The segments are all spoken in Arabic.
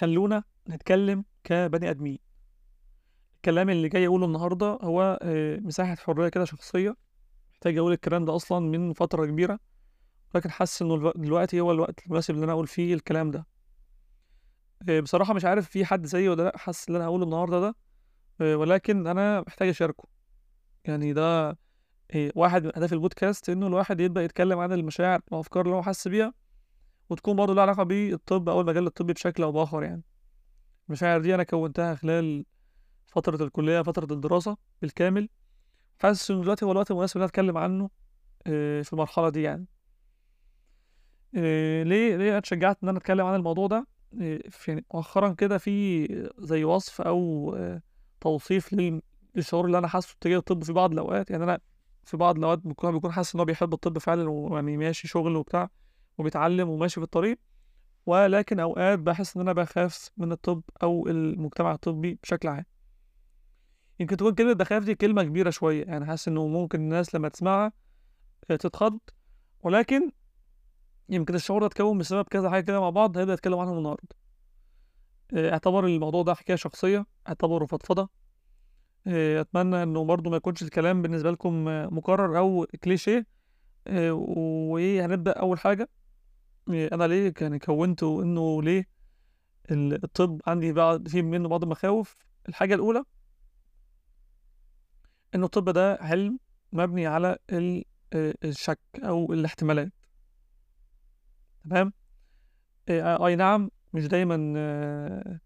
خلونا نتكلم كبني آدمين. الكلام اللي جاي أقوله النهاردة هو آه، مساحة حرية كده شخصية. محتاج أقول الكلام ده أصلا من فترة كبيرة ولكن حاسس الو- دلوقتي هو الوقت المناسب اللي أنا أقول فيه الكلام ده. آه، بصراحة مش عارف في حد زيي ولا لأ حاسس اللي أنا هقوله النهاردة ده آه، ولكن أنا محتاج أشاركه. يعني ده واحد من أهداف البودكاست إنه الواحد يبدأ يتكلم عن المشاعر والأفكار اللي هو حاسس بيها. وتكون برضه لها علاقة بالطب أو المجال الطبي بشكل أو بآخر يعني. المشاعر دي أنا كونتها خلال فترة الكلية فترة الدراسة بالكامل. حاسس إن دلوقتي هو الوقت المناسب إن أنا أتكلم عنه آه، في المرحلة دي يعني. آه، ليه ليه أنا اتشجعت إن أنا أتكلم عن الموضوع ده؟ يعني مؤخرا كده في زي وصف أو توصيف لل- للشعور اللي أنا حاسه تجاه الطب في بعض الأوقات. يعني أنا في بعض الأوقات بيكون حاسس إن هو بيحب الطب فعلا ويعني ماشي شغل وبتاع. وبيتعلم وماشي في الطريق ولكن أوقات بحس إن أنا بخاف من الطب أو المجتمع الطبي بشكل عام. يمكن تكون كلمة بخاف دي كلمة كبيرة شوية يعني حاسس إنه ممكن الناس لما تسمعها آه، تتخض. ولكن يمكن الشعور ده اتكون بسبب كذا حاجة كده مع بعض هنبدأ نتكلم عنهم النهاردة. آه، اعتبر الموضوع ده حكاية شخصية اعتبره فضفضة. آه، أتمنى إنه برضه ما يكونش الكلام بالنسبة لكم مكرر أو كليشيه. وإيه هنبدأ أول حاجة. أنا ليه يعني كونته إنه ليه ال- الطب عندي بعض فيه منه بعض المخاوف؟ الحاجة الأولى إنه الطب ده علم مبني على آه، الشك أو الاحتمالات. تمام؟ آه، أي نعم مش دايما آه،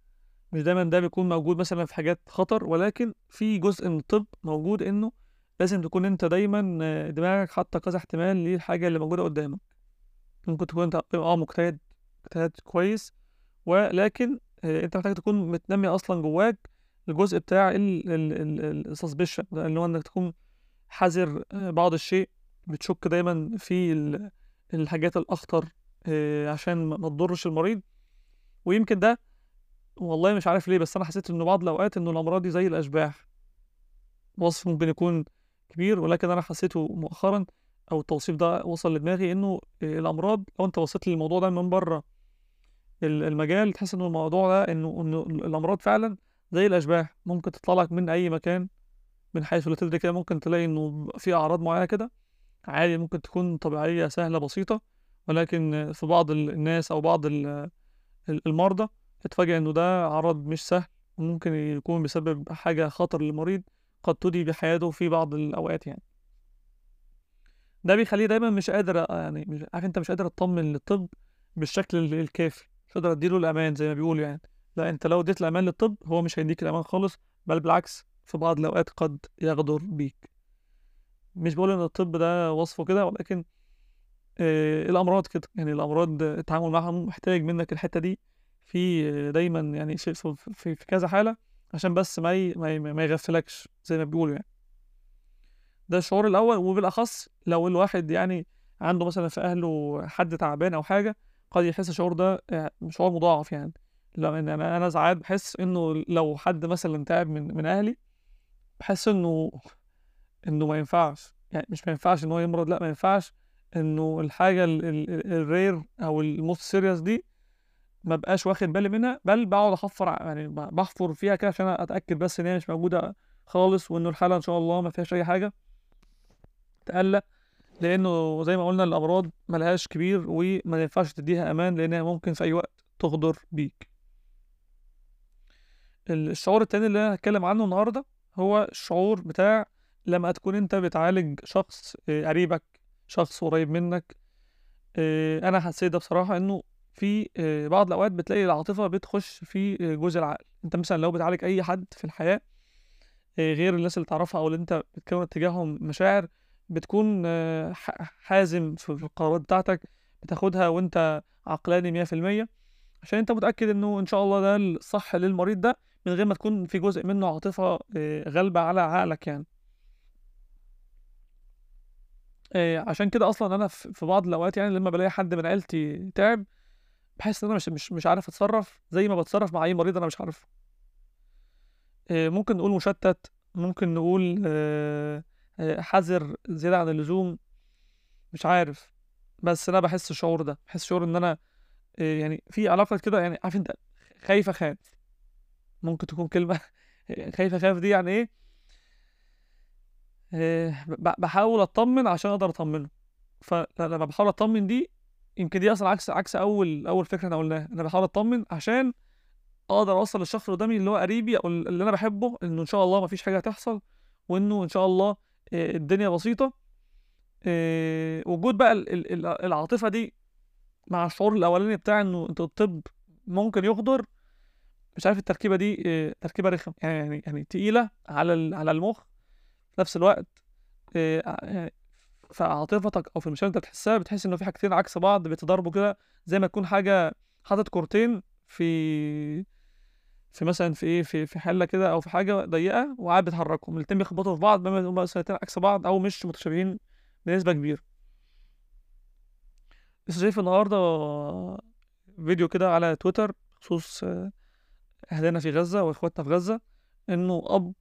مش دايما ده بيكون موجود مثلا في حاجات خطر ولكن في جزء من الطب موجود إنه لازم تكون أنت دايما دماغك حاطة كذا احتمال للحاجة اللي موجودة قدامك. ممكن تكون أنت آه مجتهد مجتهد كويس ولكن آه، أنت محتاج تكون متنمي أصلا جواك الجزء بتاع السسبشن اللي هو إنك تكون حذر آه، بعض الشيء بتشك دايما في ال- الحاجات الأخطر آه، عشان ما تضرش المريض. ويمكن ده والله مش عارف ليه بس أنا حسيت إنه بعض الأوقات إنه الأمراض دي زي الأشباح. وصف ممكن يكون كبير ولكن أنا حسيته مؤخرا أو التوصيف ده وصل لدماغي إنه آه، الأمراض لو أنت بصيت للموضوع ده من بره ال- المجال تحس إنه الموضوع ده إنه إنه الأمراض فعلا زي الأشباح ممكن تطلع لك من أي مكان من حيث لا تدري كده ممكن تلاقي إنه في أعراض معينة كده عادي ممكن تكون طبيعية سهلة بسيطة ولكن في بعض ال- الناس أو بعض ال- ال- المرضى تتفاجأ إنه ده عرض مش سهل وممكن يكون بسبب حاجة خطر للمريض قد تودي بحياته في بعض الأوقات يعني. ده بيخليه دايما مش قادر يعني مش عارف أنت مش قادر تطمن للطب بالشكل ال- الكافي مش قادر أديله الأمان زي ما بيقولوا يعني. لا أنت لو اديت الأمان للطب هو مش هيديك الأمان خالص بل بالعكس في بعض الأوقات قد يغدر بيك. مش بقول إن الطب ده وصفه كده ولكن آه، الأمراض كده. يعني الأمراض آه، التعامل معها محتاج منك الحتة دي في آه، دايما يعني في في, في, كذا حالة عشان بس ما ما يغفلكش زي ما بيقولوا يعني. ده الشعور الأول وبالأخص لو الواحد يعني عنده مثلا في أهله حد تعبان أو حاجة قد يحس الشعور ده آه، شعور مضاعف يعني. لأن أنا أنا ساعات بحس إنه لو حد مثلا تعب من من أهلي بحس إنه إنه ما ينفعش. يعني مش ما ينفعش إن هو يمرض لأ ما ينفعش إنه الحاجة ال rare أو ال most serious دي ما بقاش واخد بالي منها. بل بقعد أحفر يعني بحفر فيها كده عشان أتأكد بس إن هي مش موجودة خالص وإنه الحالة إن شاء الله ما فيهاش أي حاجة. تقلق لأنه زي ما قلنا الأمراض ملهاش كبير وما ينفعش تديها أمان لأنها ممكن في أي وقت تغدر بيك. ال- الشعور التاني اللي أنا هتكلم عنه النهارده هو الشعور بتاع لما تكون أنت بتعالج شخص آه، قريبك شخص قريب منك آه، أنا حسيت ده بصراحة إنه في آه، بعض الأوقات بتلاقي العاطفة بتخش في جزء العقل. أنت مثلا لو بتعالج أي حد في الحياة غير الناس اللي تعرفها أو اللي أنت بتكون اتجاههم مشاعر بتكون آه، حازم في القرارات بتاعتك بتاخدها وانت عقلاني 100% عشان انت متأكد انه إن شاء الله ده الصح للمريض ده من غير ما تكون في جزء منه عاطفة آه، غالبة على عقلك يعني. آه، عشان كده أصلا أنا في بعض الأوقات يعني لما بلاقي حد من عيلتي تعب بحس إن أنا مش مش مش عارف أتصرف زي ما بتصرف مع أي مريض أنا مش عارفه. ممكن نقول مشتت ممكن نقول حذر زيادة عن اللزوم مش عارف. بس أنا بحس الشعور ده بحس شعور إن أنا آه، يعني في علاقة كده يعني عارف أنت خايف أخاف. ممكن تكون كلمة خايف أخاف دي يعني إيه؟ آه، بحاول أطمن عشان أقدر أطمنه. فلما بحاول أطمن دي يمكن دي أصلا عكس عكس أول أول فكرة إحنا قلناها. أنا بحاول أطمن عشان أقدر أوصل للشخص اللي قدامي اللي هو قريبي أو اللي أنا بحبه إنه إن شاء الله مفيش حاجة هتحصل وإنه إن شاء الله آه، الدنيا بسيطة. آه، وجود بقى ال- ال- ال- العاطفة دي مع الشعور الأولاني بتاع إنه أنت الطب ممكن يغدر مش عارف التركيبة دي آه، تركيبة رخم يعني يعني يعني تقيلة على على المخ في نفس الوقت آه، في عاطفتك أو في المشاعر اللي أنت بتحسها بتحس إنه في حاجتين عكس بعض بيتضاربوا كده زي ما تكون حاجة حاطط كورتين في في مثلا في إيه في في حلة كده أو في حاجة ضيقة وقاعد بتحركهم الاتنين بيخبطوا في بعض بما هما مثلا عكس بعض أو مش متشابهين بنسبة كبيرة. لسه شايف النهارده فيديو كده على تويتر بخصوص آه، أهلنا في غزة وإخواتنا في غزة إنه أب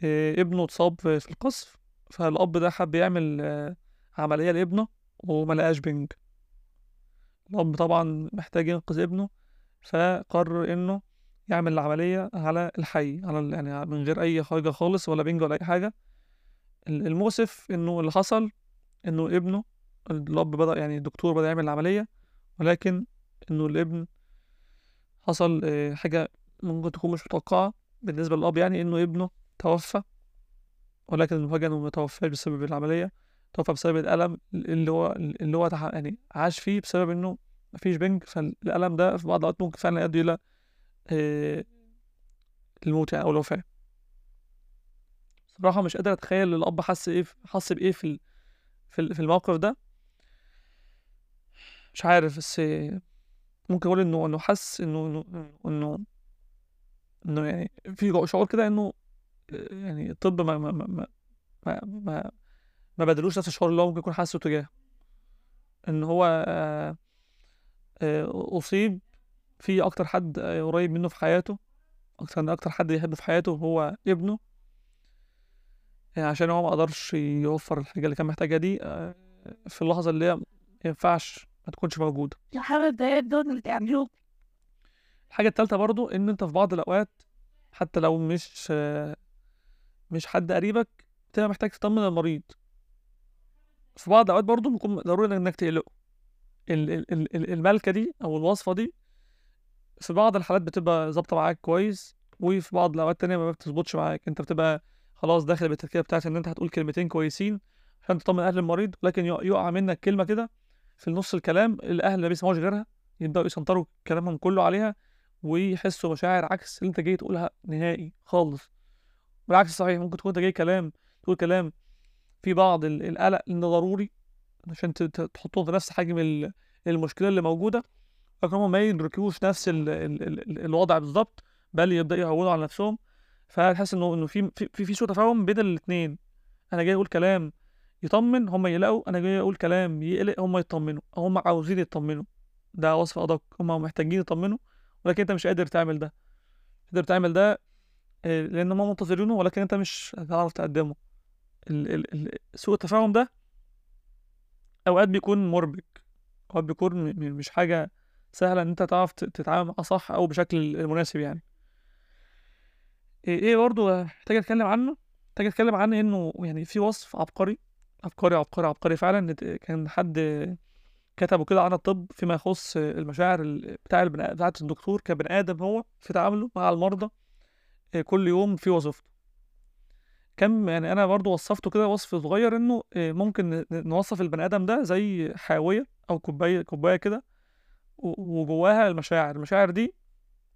آه، ابنه اتصاب في في القصف فالأب ده حب يعمل آه، عملية لابنه وما لقاش بنج. الأب طبعا محتاج ينقذ ابنه فقرر إنه يعمل العملية على الحي على يعني من غير أي حاجة خالص ولا بنج ولا أي حاجة. ال- المؤسف إنه اللي حصل إنه ابنه الأب بدأ يعني الدكتور بدأ يعمل العملية ولكن إنه الابن حصل آه، حاجة ممكن تكون مش متوقعة بالنسبة للأب يعني إنه ابنه توفى ولكن المفاجأة إنه ما توفاش بسبب العملية توفى بسبب الألم اللي هو اللي هو يعني عاش فيه بسبب إنه مفيش بنج فالألم ده في بعض الأوقات ممكن فعلا يؤدي آه، الموت يعني أو الوفاه صراحة مش قادر أتخيل الأب حس إيه حس بإيه في في ال- في الموقف ده. مش عارف بس ممكن أقول إنه إنه حس إنه إنه إنه إنه يعني في شعور كده إنه يعني الطب ما ما ما ما ما, ما, بدلوش نفس الشعور اللي هو ممكن يكون حاسه تجاهه. إن هو آه، آه، أصيب في أكتر حد آه، قريب منه في حياته أكتر أكتر حد يحبه في حياته هو ابنه. يعني عشان هو ما قدرش يوفر الحاجة اللي كان محتاجها دي آه، في اللحظة اللي هي ما ينفعش ما تكونش موجودة. الحاجة الضيقة دول اللي الحاجة التالتة برضو إن أنت في بعض الأوقات حتى لو مش آه، مش حد قريبك بتبقى محتاج تطمن المريض. في بعض الأوقات برضو بيكون ضروري إنك تقلقه. ال- ال- ال- ال- الملكة دي أو الوصفة دي في بعض الحالات بتبقى ظابطة معاك كويس وفي بعض الأوقات التانية ما بتظبطش معاك. أنت بتبقى خلاص داخل بالتركيبة بتاعت إن أنت هتقول كلمتين كويسين عشان تطمن أهل المريض ولكن يقع منك كلمة كده في نص الكلام الأهل ما بيسمعوش غيرها يبدأوا يسنطروا كلامهم كله عليها ويحسوا مشاعر عكس اللي أنت جاي تقولها نهائي خالص. بالعكس صحيح ممكن تكون أنت جاي كلام تقول كلام في بعض ال- القلق إنه ضروري عشان تحطهم في نفس حجم ال- المشكلة اللي موجودة. لكن هم ما يدركوش نفس ال ال ال الوضع بالظبط بل يبدأوا يهونوا على نفسهم. فتحس إنه إنه في في في, سوء تفاهم بين الاثنين أنا جاي أقول كلام يطمن هم يقلقوا أنا جاي أقول كلام يقلق هم يطمنوا. أو هم عاوزين يطمنوا. ده وصف أدق. هم محتاجين يطمنوا ولكن أنت مش قادر تعمل ده. مش قادر تعمل ده آه، لأن هم منتظرينه ولكن أنت مش هتعرف تقدمه. سوء التفاهم ده أوقات بيكون مربك. أوقات بيكون مش حاجة سهلة إن أنت تعرف تتعامل معاه صح أو بشكل المناسب يعني. إيه إيه برضه محتاج اتكلم عنه؟ محتاج اتكلم عن إنه يعني في وصف عبقري عبقري عبقري عبقري فعلا كان حد كتبه كده عن الطب فيما يخص المشاعر ال- بتاع البني بتاعت الدكتور كبني آدم هو في تعامله مع المرضى إيه، كل يوم في وظيفته. كم يعني أنا برضو وصفته كده وصف صغير إنه إيه، ممكن نوصف البني آدم ده زي حاوية أو كوباية كوباية كده وجواها المشاعر. المشاعر دي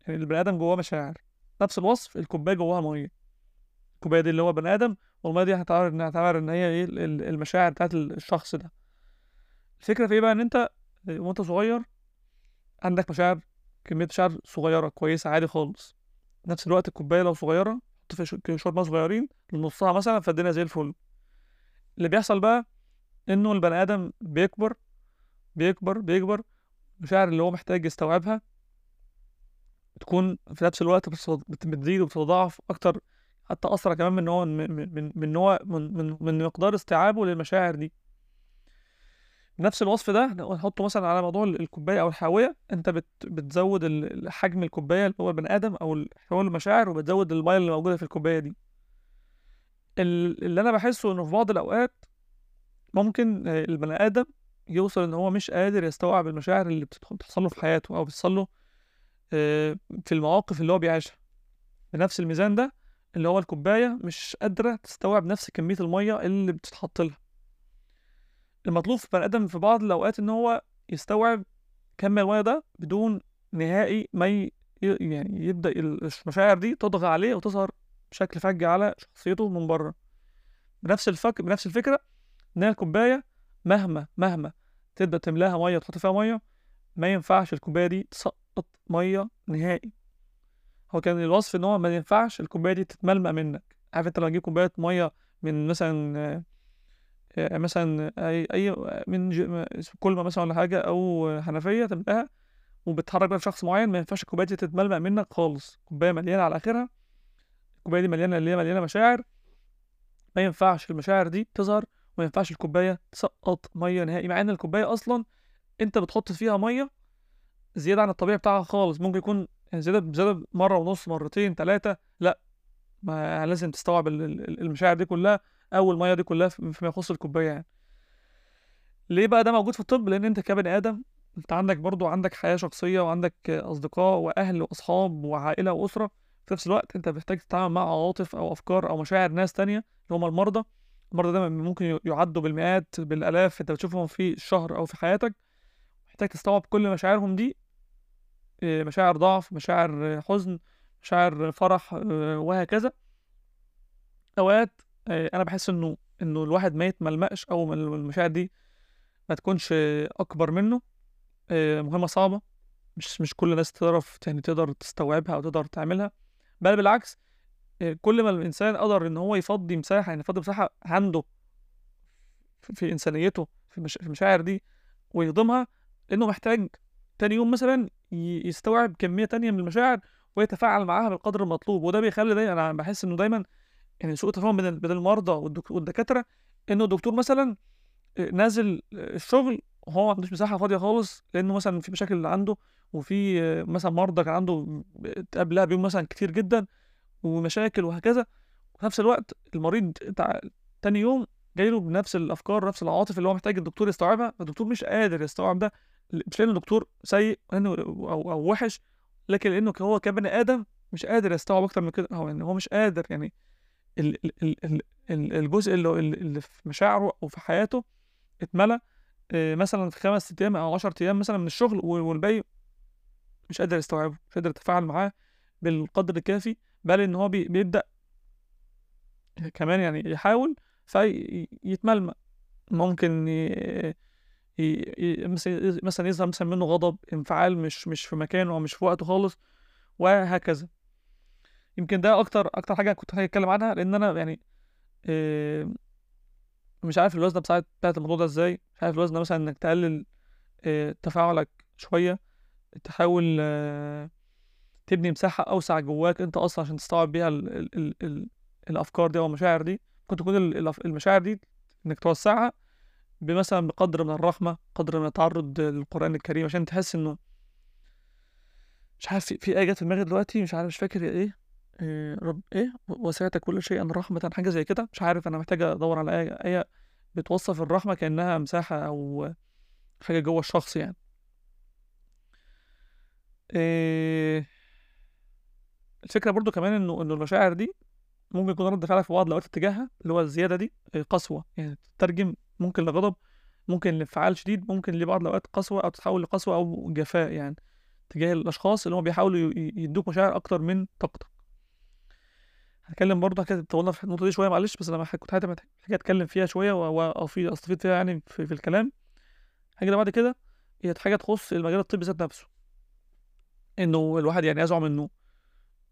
يعني البني آدم جواه مشاعر. نفس الوصف الكوباية جواها مية. الكوباية دي اللي هو بني آدم والمية دي هتعتبر ان إن هي إيه ال- ال- المشاعر بتاعت الشخص ده. الفكرة في إيه بقى؟ إن أنت وأنت صغير عندك مشاعر كمية مشاعر صغيرة كويسة عادي خالص. نفس الوقت الكوباية لو صغيرة حط فيها شو- شوية صغيرين لنصها مثلا فالدنيا زي الفل. اللي بيحصل بقى إنه البني آدم بيكبر بيكبر بيكبر المشاعر اللي هو محتاج يستوعبها بتكون في نفس الوقت بتزيد وبتتضاعف أكتر حتى أسرع كمان من هو من من من هو من من, من مقدار استيعابه للمشاعر دي. نفس الوصف ده نحطه مثلا على موضوع ال- الكوباية أو الحاوية. أنت بت بتزود حجم الكوباية اللي هو البني آدم أو هو المشاعر وبتزود المية اللي موجودة في الكوباية دي. ال- اللي أنا بحسه إنه في بعض الأوقات ممكن البني آدم يوصل إن هو مش قادر يستوعب المشاعر اللي بتحصل له في حياته أو بتحصل له في المواقف اللي هو بيعيشها. بنفس الميزان ده اللي هو الكوباية مش قادرة تستوعب نفس كمية المية اللي بتتحط لها. المطلوب في البني آدم في بعض الأوقات إن هو يستوعب كم المية ده بدون نهائي ما ي... يعني يبدأ ال- المشاعر دي تطغى عليه وتظهر بشكل فج على شخصيته من بره. بنفس الفك... بنفس الفكرة إن الكوباية مهما مهما تبدأ تملاها مية وتحط فيها مية. ما ينفعش الكوباية دي تسقط مية نهائي. هو كان الوصف إن هو ما ينفعش الكوباية دي تتملمق منك. عارف أنت لما تجيب كوباية مية من مثلا آه، مثلا أي أي من. كلمه مثلا ولا حاجة أو حنفية تملاها وبتحرك بقى في شخص معين ما ينفعش الكوباية دي تتملمق منك خالص. كوباية مليانة على آخرها. الكوباية دي مليانة اللي هي مليانة مشاعر. ما ينفعش المشاعر دي تظهر وما ينفعش الكوباية تسقط مية نهائي مع إن الكوباية أصلا أنت بتحط فيها مية زيادة عن الطبيعي بتاعها خالص. ممكن يكون يعني زيادة زيادة مرة ونص مرتين ثلاثة لأ. ما لازم تستوعب ال- ال- المشاعر دي كلها أو الميه دي كلها في- فيما يخص الكوباية يعني. ليه بقى ده موجود في الطب؟ لأن أنت كبني آدم أنت عندك برضو عندك حياة شخصية وعندك أصدقاء وأهل وأصحاب وعائلة وأسرة. في نفس الوقت أنت محتاج تتعامل مع عواطف أو أفكار أو مشاعر ناس تانية اللي هم المرضى. المرضى ده ممكن يعدوا بالمئات بالآلاف انت بتشوفهم في الشهر أو في حياتك محتاج تستوعب كل مشاعرهم دي إيه، مشاعر ضعف مشاعر آه، حزن مشاعر فرح آه، وهكذا. أوقات آه، أنا بحس إنه إنه الواحد ما يتملمقش أو المشاعر دي ما تكونش آه، أكبر منه آه، مهمة صعبة مش مش كل الناس تعرف يعني تقدر تستوعبها أو تقدر تعملها بل بالعكس آه، كل ما الإنسان قدر إن هو يفضي مساحة يعني يفضي مساحة عنده في إنسانيته في مش- في المشاعر دي ويهضمها لأنه محتاج تاني يوم مثلا يستوعب كمية تانية من المشاعر ويتفاعل معاها بالقدر المطلوب. وده بيخلي دايما أنا بحس إنه دايما يعني سوء التفاهم بين بين المرضى والدك- والدكاترة إنه الدكتور مثلا نازل الشغل وهو ما عندوش مساحة فاضية خالص لأنه مثلا في مشاكل عنده وفي مثلا مرضى كان عنده قبلها بيوم مثلا كتير جدا ومشاكل وهكذا. وفي نفس الوقت المريض تاني يوم جاي له بنفس الأفكار نفس العواطف اللي هو محتاج الدكتور يستوعبها فالدكتور مش قادر يستوعب ده. مش لأنه دكتور سيء أو أو وحش لكن لأنه هو كبني آدم مش قادر يستوعب أكتر من كده. هو يعني هو مش قادر يعني ال ال ال ال ال- الجزء اللي, اللي في مشاعره أو في حياته اتملى آه، مثلا في خمس أيام أو 10 أيام مثلا من الشغل وال- والباقي مش قادر يستوعبه مش قادر يتفاعل معاه بالقدر الكافي. بل إن هو بي- بيبدأ كمان يعني يحاول فيتملمق ممكن ي... مثلا يظهر مثلا منه غضب انفعال مش مش في مكانه أو مش في وقته خالص وهكذا. يمكن ده أكتر أكتر حاجة كنت هتكلم عنها لأن أنا يعني آه، مش عارف الوزن بتاعت بتاعت الموضوع ده إزاي. مش عارف الوزن مثلا إنك تقلل آه، تفاعلك شوية تحاول آه، تبني مساحة أوسع جواك أنت أصلا عشان تستوعب بيها ال ال ال ال الأفكار دي أو المشاعر دي. ممكن تكون المشاعر دي إنك توسعها بمثلا بقدر من الرحمة قدر من التعرض للقرآن الكريم عشان تحس إنه مش عارف في, آية جت في دماغي دلوقتي مش عارف مش فاكر إيه. إيه رب إيه؟ وسعت كل شيء رحمة حاجة زي كده. مش عارف أنا محتاج أدور على آية آية بتوصف الرحمة كأنها مساحة أو حاجة جوه الشخص يعني. إيه الفكرة برضو كمان إنه إنه المشاعر دي ممكن يكون رد فعلك في بعض الأوقات اتجاهها اللي هو الزيادة دي قسوة. يعني تترجم ممكن لغضب ممكن لانفعال شديد ممكن لبعض الأوقات قسوة أو تتحول لقسوة أو جفاء يعني تجاه الأشخاص اللي هم بيحاولوا يدوك مشاعر أكتر من طاقتك. هتكلم برضه كده طولنا في النقطة دي شوية معلش بس أنا كنت حاجة محتاج أتكلم فيها شوية و- و- أو في أستفيد فيها يعني في, في الكلام. اللي بعد كده هي حاجة تخص المجال الطبي ذات نفسه. إنه الواحد يعني يزعم آه،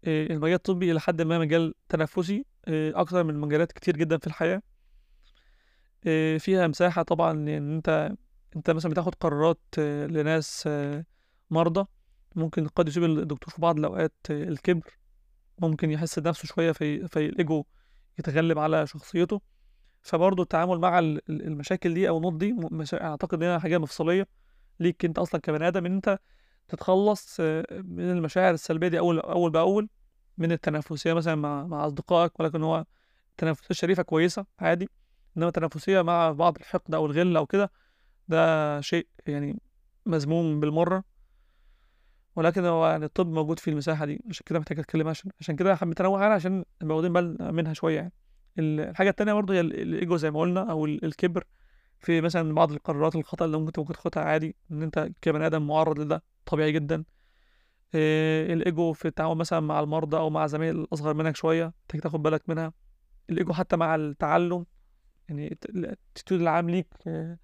المجال الطبي إلى حد ما مجال تنافسي آه، أكتر من مجالات كتير جدا في الحياة. آه، فيها مساحة طبعا إن أنت أنت مثلا بتاخد قرارات آه، لناس آه، مرضى. ممكن قد يصيب الدكتور في بعض الأوقات آه، الكبر. ممكن يحس بنفسه شوية في في الإيجو يتغلب على شخصيته. فبرضه التعامل مع ال- ال- المشاكل دي أو النقط دي م- مشا... أعتقد إنها حاجة مفصلية ليك أنت أصلا كبني آدم إن أنت تتخلص آه، من المشاعر السلبية دي أول أول بأول من التنافسية مثلا مع مع أصدقائك ولكن هو التنافسية الشريفة كويسة عادي إنما التنافسية مع بعض الحقد أو الغل أو كده ده شيء يعني مذموم بالمرة. ولكن هو يعني الطب موجود في المساحة دي عشان كده محتاج أتكلم عشان عشان كده حبيت انوه عنها عشان نبقى واخدين بالنا منها شوية يعني. ال- الحاجة التانية برضه هي ال- الإيجو زي ما قلنا أو ال- الكبر في مثلا بعض القرارات الخطأ اللي ممكن ممكن تاخدها عادي إن أنت كبني آدم معرض لده. طبيعي جدا. إيه الإيجو في التعامل مثلا مع المرضى أو مع زمايل اصغر منك شوية محتاج تاخد بالك منها. الإيجو حتى مع التعلم يعني ال attitude العام ليك آه،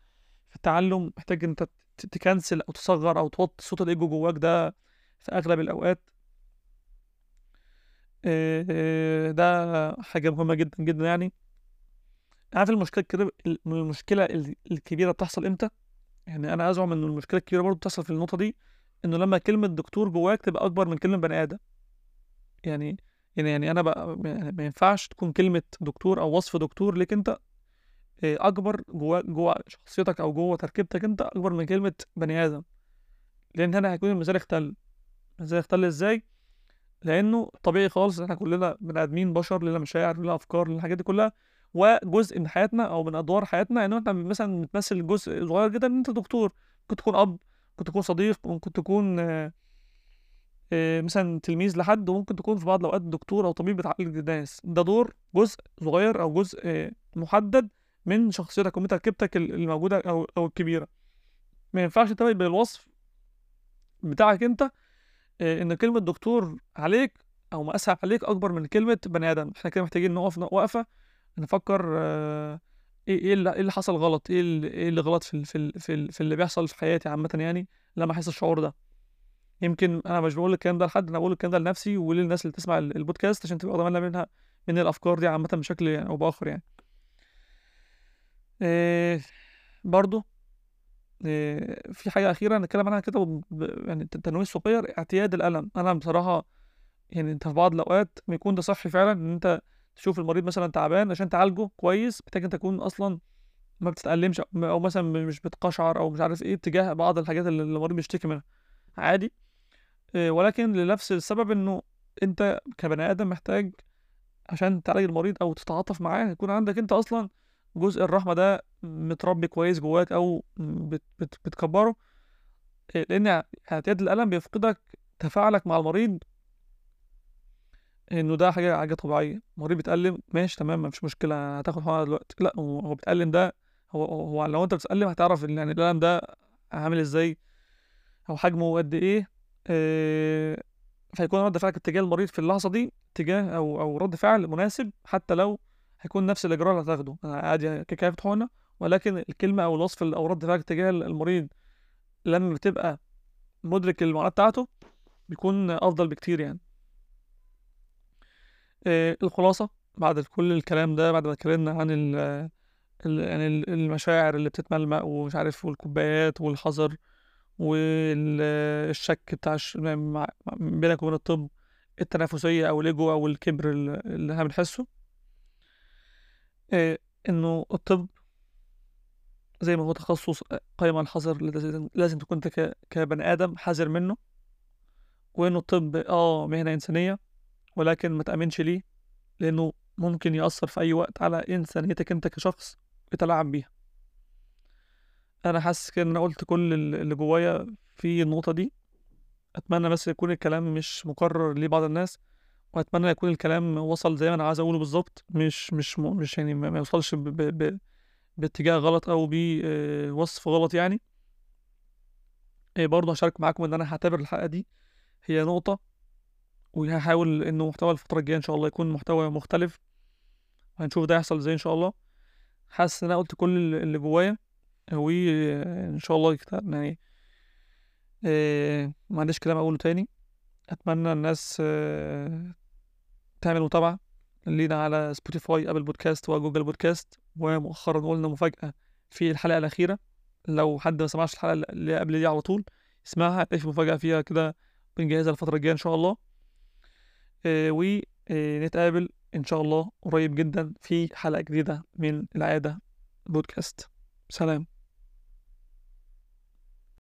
في التعلم محتاج أنت ت cancel أو تصغر أو توطي صوت الإيجو جواك ده في أغلب الأوقات. آه، آه، ده حاجة مهمة جدا جدا يعني. عارف المشكلة المشكلة ال- الكبيرة بتحصل إمتى؟ يعني أنا أزعم إن المشكلة الكبيرة برضه بتحصل في النقطة دي. إنه لما كلمة دكتور جواك تبقى أكبر من كلمة بني آدم. يعني يعني يعني أنا بقى يعني ما ينفعش تكون كلمة دكتور أو وصف دكتور ليك أنت آه، أكبر جوا جوا شخصيتك أو جوا تركيبتك أنت أكبر من كلمة بني آدم. لأن هنا هيكون المثال اختل المثال اختل إزاي؟ لأنه طبيعي خالص إحنا كلنا بني آدمين بشر لنا مشاعر لنا أفكار لنا الحاجات دي كلها. وجزء من حياتنا أو من أدوار حياتنا ان إحنا مثلا بتمثل جزء صغير جدا إن أنت دكتور. ممكن تكون أب ممكن تكون صديق ممكن تكون آه، آه، مثلا تلميذ لحد وممكن تكون في بعض الأوقات دكتور أو طبيب بتعالج الناس. ده دور جزء صغير أو جزء آه، محدد من شخصيتك ومن تركيبتك ال- الموجودة أو أو الكبيرة. ما ينفعش تبقى بالوصف بتاعك أنت إن كلمة دكتور عليك أو مقاسها عليك أكبر من كلمة بني آدم. إحنا كده محتاجين نقف وقفة نفكر إيه إيه اللي, إيه حصل غلط؟ إيه اللي, إيه اللي غلط في في في, في اللي بيحصل في حياتي عامة يعني لما أحس الشعور ده؟ يمكن أنا مش بقول الكلام ده لحد أنا بقول الكلام ده لنفسي وللناس اللي تسمع ال- البودكاست عشان تبقى ضامنه منها من الأفكار دي عامة بشكل يعني أو بآخر يعني. إيه برضو إيه في حاجة أخيرة نتكلم عنها كده يعني تنويه صغير اعتياد الألم. أنا بصراحة يعني أنت في بعض الأوقات بيكون ده صحي فعلا إن أنت تشوف المريض مثلا تعبان عشان تعالجه كويس محتاج أنت تكون أصلا ما بتتألمش أو مثلا مش بتقشعر أو مش عارف إيه تجاه بعض الحاجات اللي المريض بيشتكي منها. عادي. إيه، ولكن لنفس السبب إنه أنت كبني آدم محتاج عشان تعالج المريض أو تتعاطف معاه يكون عندك أنت أصلا جزء الرحمة ده متربي كويس جواك أو بت بت بتكبره. إيه، لأن اعتياد الألم بيفقدك تفاعلك مع المريض إنه ده حاجة حاجة طبيعية. المريض بيتألم ماشي تمام مفيش مشكلة هتاخد حقنه دلوقتي. لا هو بيتألم ده هو هو لو أنت بتتألم هتعرف إن يعني الألم ده عامل إزاي أو حجمه قد إيه. آه، فيكون رد فعلك اتجاه المريض في اللحظة دي اتجاه أو أو رد فعل مناسب حتى لو هيكون نفس الإجراء اللي هتاخده. عادي هاخد حقنه ولكن الكلمة أو الوصف ال- أو رد فعلك اتجاه المريض لما بتبقى مدرك المعاناة بتاعته بيكون أفضل بكتير يعني. آه، الخلاصة بعد كل الكلام ده بعد ما اتكلمنا عن ال ال- يعني ال- المشاعر اللي بتتملمق ومش عارف والكوبايات والحذر والشك بتاع بينك وبين الطب التنافسية أو الإيجو أو الكبر اللي إحنا بنحسه. إيه إنه الطب زي ما هو تخصص قائم على الحذر لازم تكون كبني آدم حذر منه وإنه الطب آه مهنة إنسانية ولكن ما تأمنش ليه لأنه ممكن يأثر في أي وقت على إنسانيتك أنت كشخص بتلعب بيها. أنا حاسس كده أنا قلت كل ال- اللي جوايا في النقطة دي. أتمنى بس يكون الكلام مش مكرر لبعض الناس وأتمنى يكون الكلام وصل زي ما أنا عايز أقوله بالظبط مش مش مش يعني ما يوصلش ب ب ب باتجاه غلط أو بوصف غلط يعني. إيه برضه هشارك معاكم إن أنا هعتبر الحلقة دي هي نقطة وهحاول إنه محتوى الفترة الجاية إن شاء الله يكون محتوى مختلف. هنشوف ده يحصل إزاي إن شاء الله. حاسس إن أنا قلت كل اللي جوايا. وإن شاء الله يعني إيه ما عنديش كلام أقوله تاني. أتمنى الناس آه، تعمل متابعة لينا على Spotify Apple Podcast و Google Podcast ومؤخرا قلنا مفاجأة في الحلقة الأخيرة. لو حد ما سمعش الحلقة اللي قبل دي على طول اسمعها هتلاقي في مفاجأة فيها كده بنجهزها الفترة الجاية إن شاء الله. آه، ونتقابل إن شاء الله قريب جدا في حلقة جديدة من العادة بودكاست سلام.